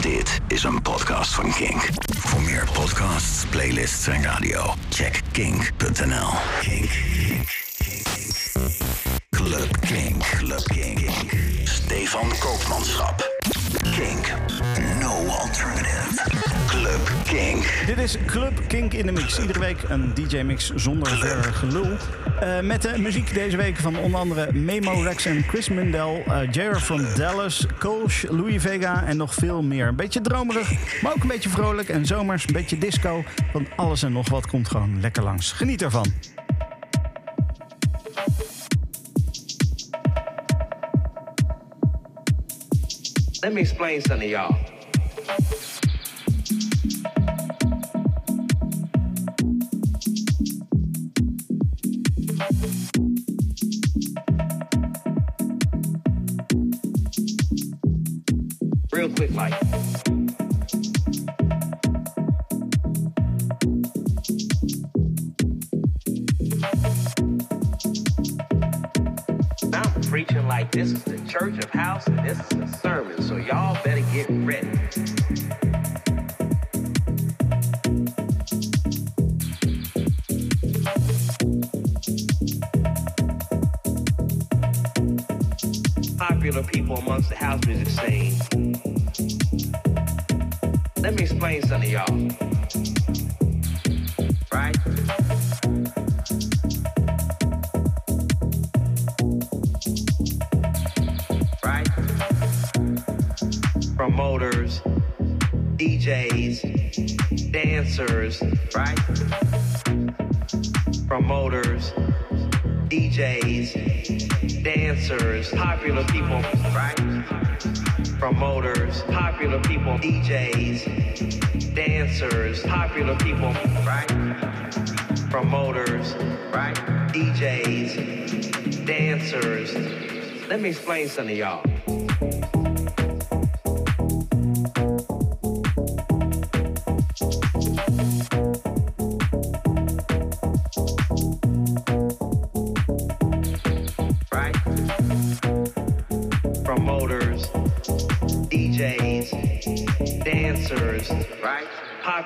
Dit is een podcast van Kink. Voor meer podcasts, playlists en radio, check kink.nl. Kink. Kink. Kink. Club Kink. Club Kink. Stefan Koopmanschap. Kink. No alternative. Club Kink. Dit is Club Kink in de Mix. Iedere week een DJ-mix zonder verder gelul. Uh, met de muziek deze week van onder andere Memo Rex en Chris Mundell, uh, Jair from Dallas, Kolsch, Louis Vega en nog veel meer. Een beetje dromerig, maar ook een beetje vrolijk en zomers, een beetje disco. Want alles en nog wat komt gewoon lekker langs. Geniet ervan. Let me explain something to y'all. Dancers, popular people, right? Promoters, popular people, DJs, dancers, popular people, right? Promoters, right? DJs, dancers, let me explain something to y'all.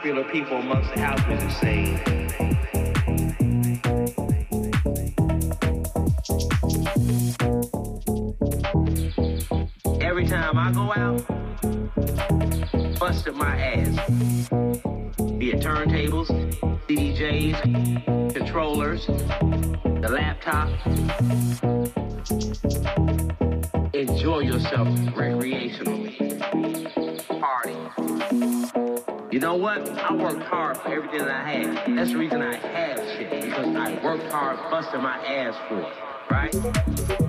Popular people amongst the house music scene. Every time I go out, busted my ass. Be it turntables, DJs, controllers, the laptop. Enjoy yourself recreationally. Know what? I worked hard for everything that I had. That's the reason I have shit. Because I worked hard, busting my ass for it. Right?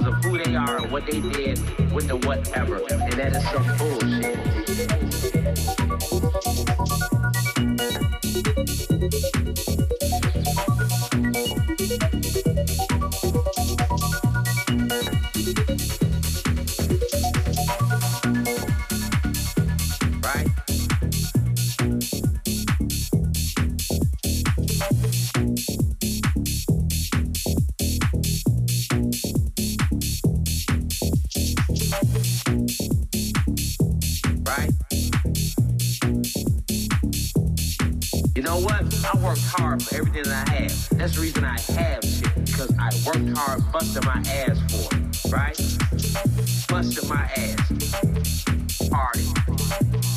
Because of who they are and what they did with the whatever. And that is some bullshit. Hard for everything that I have. That's the reason I have shit. Because I worked hard, busted my ass for it. Right? Busted my ass. Party.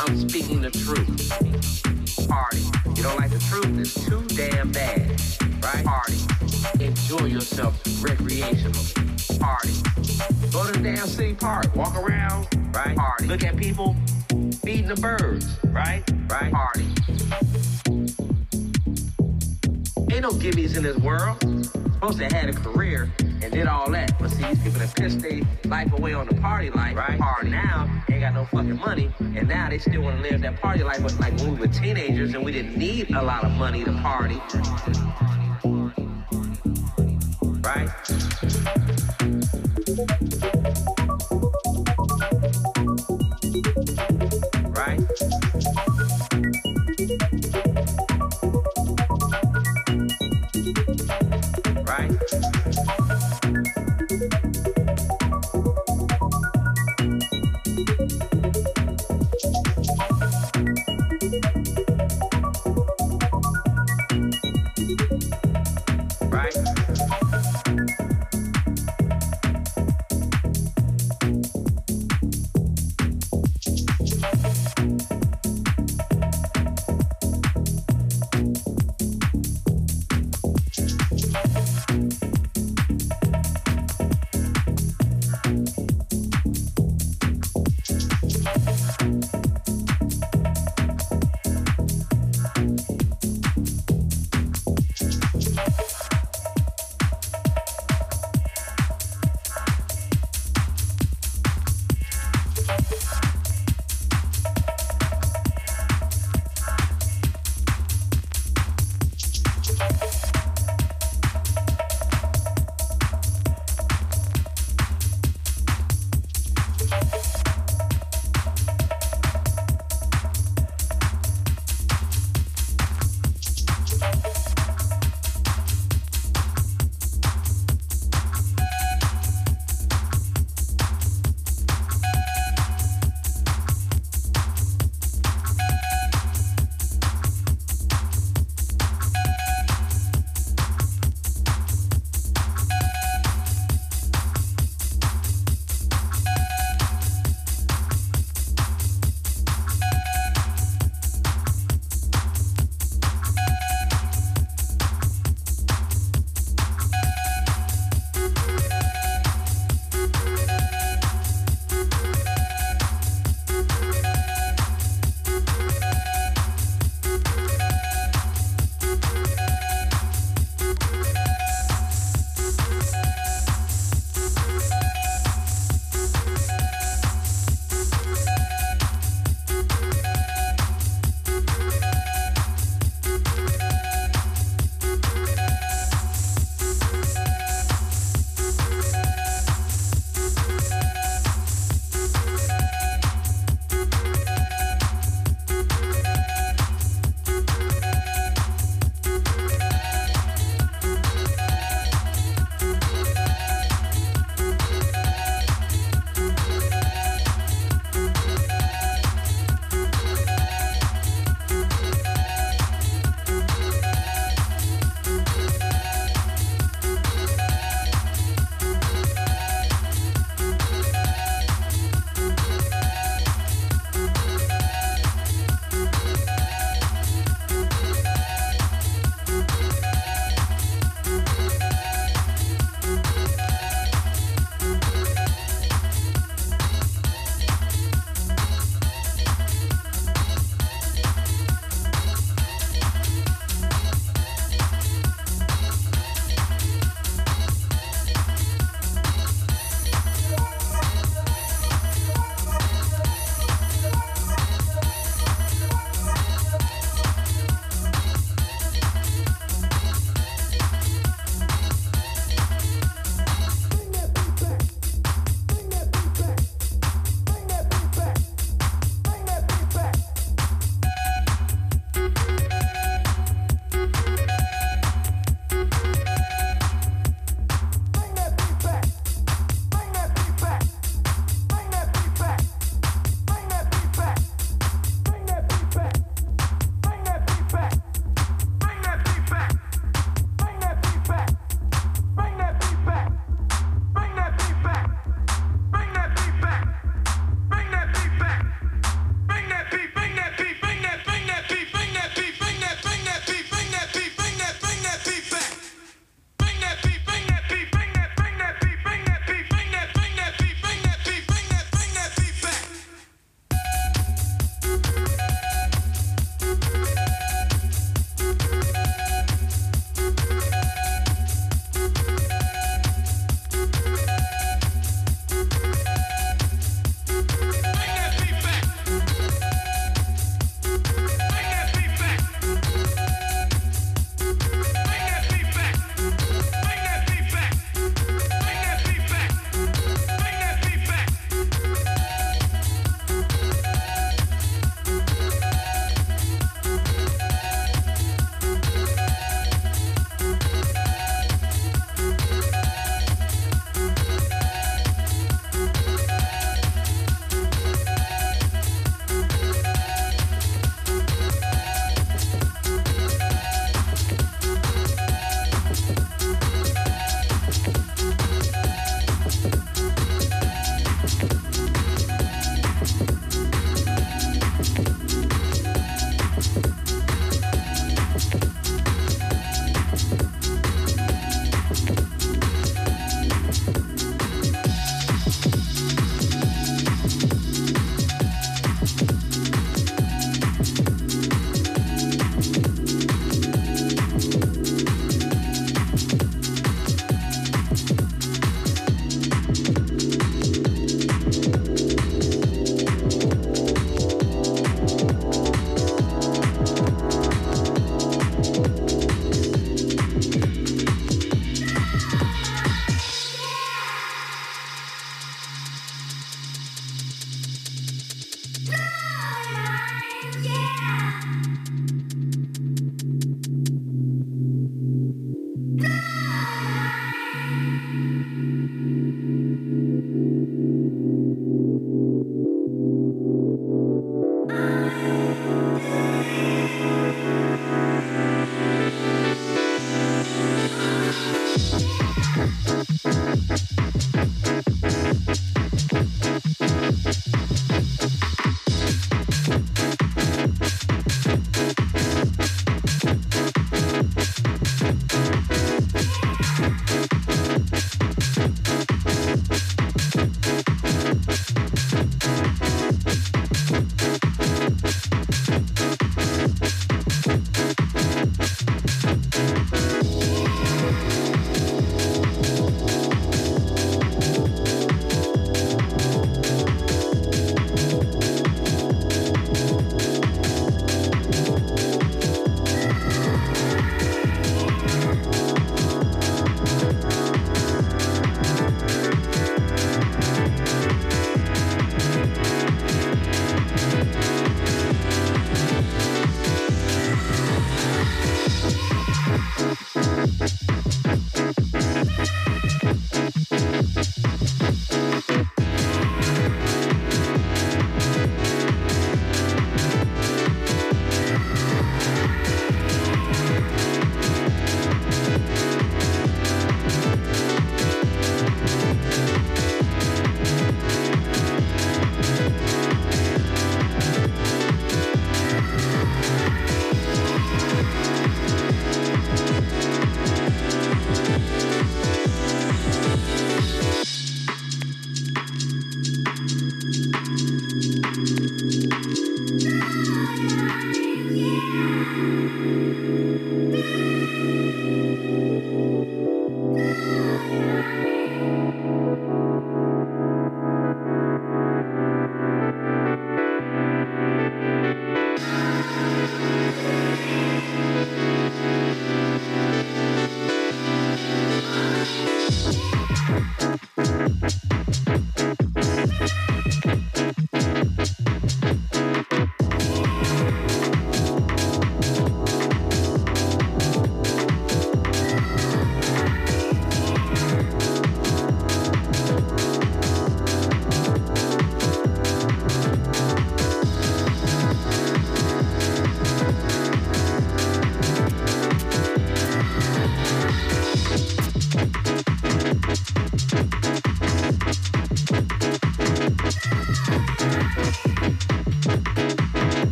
I'm speaking the truth. Party. You don't like the truth? It's too damn bad. Right? Party. Enjoy yourself recreationally. Party. Go to the damn city park. Walk around. Right? Party. Look at people supposed to had a career and did all that. But see, these people that pissed their life away on the party life, right? Party now ain't got no fucking money, and now they still want to live that party life. But like when we were teenagers and we didn't need a lot of money to party, right? right?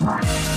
Bye.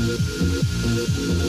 Thank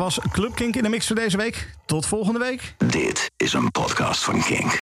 was Club Kink in de mix voor deze week. Tot volgende week. Dit is een podcast van Kink.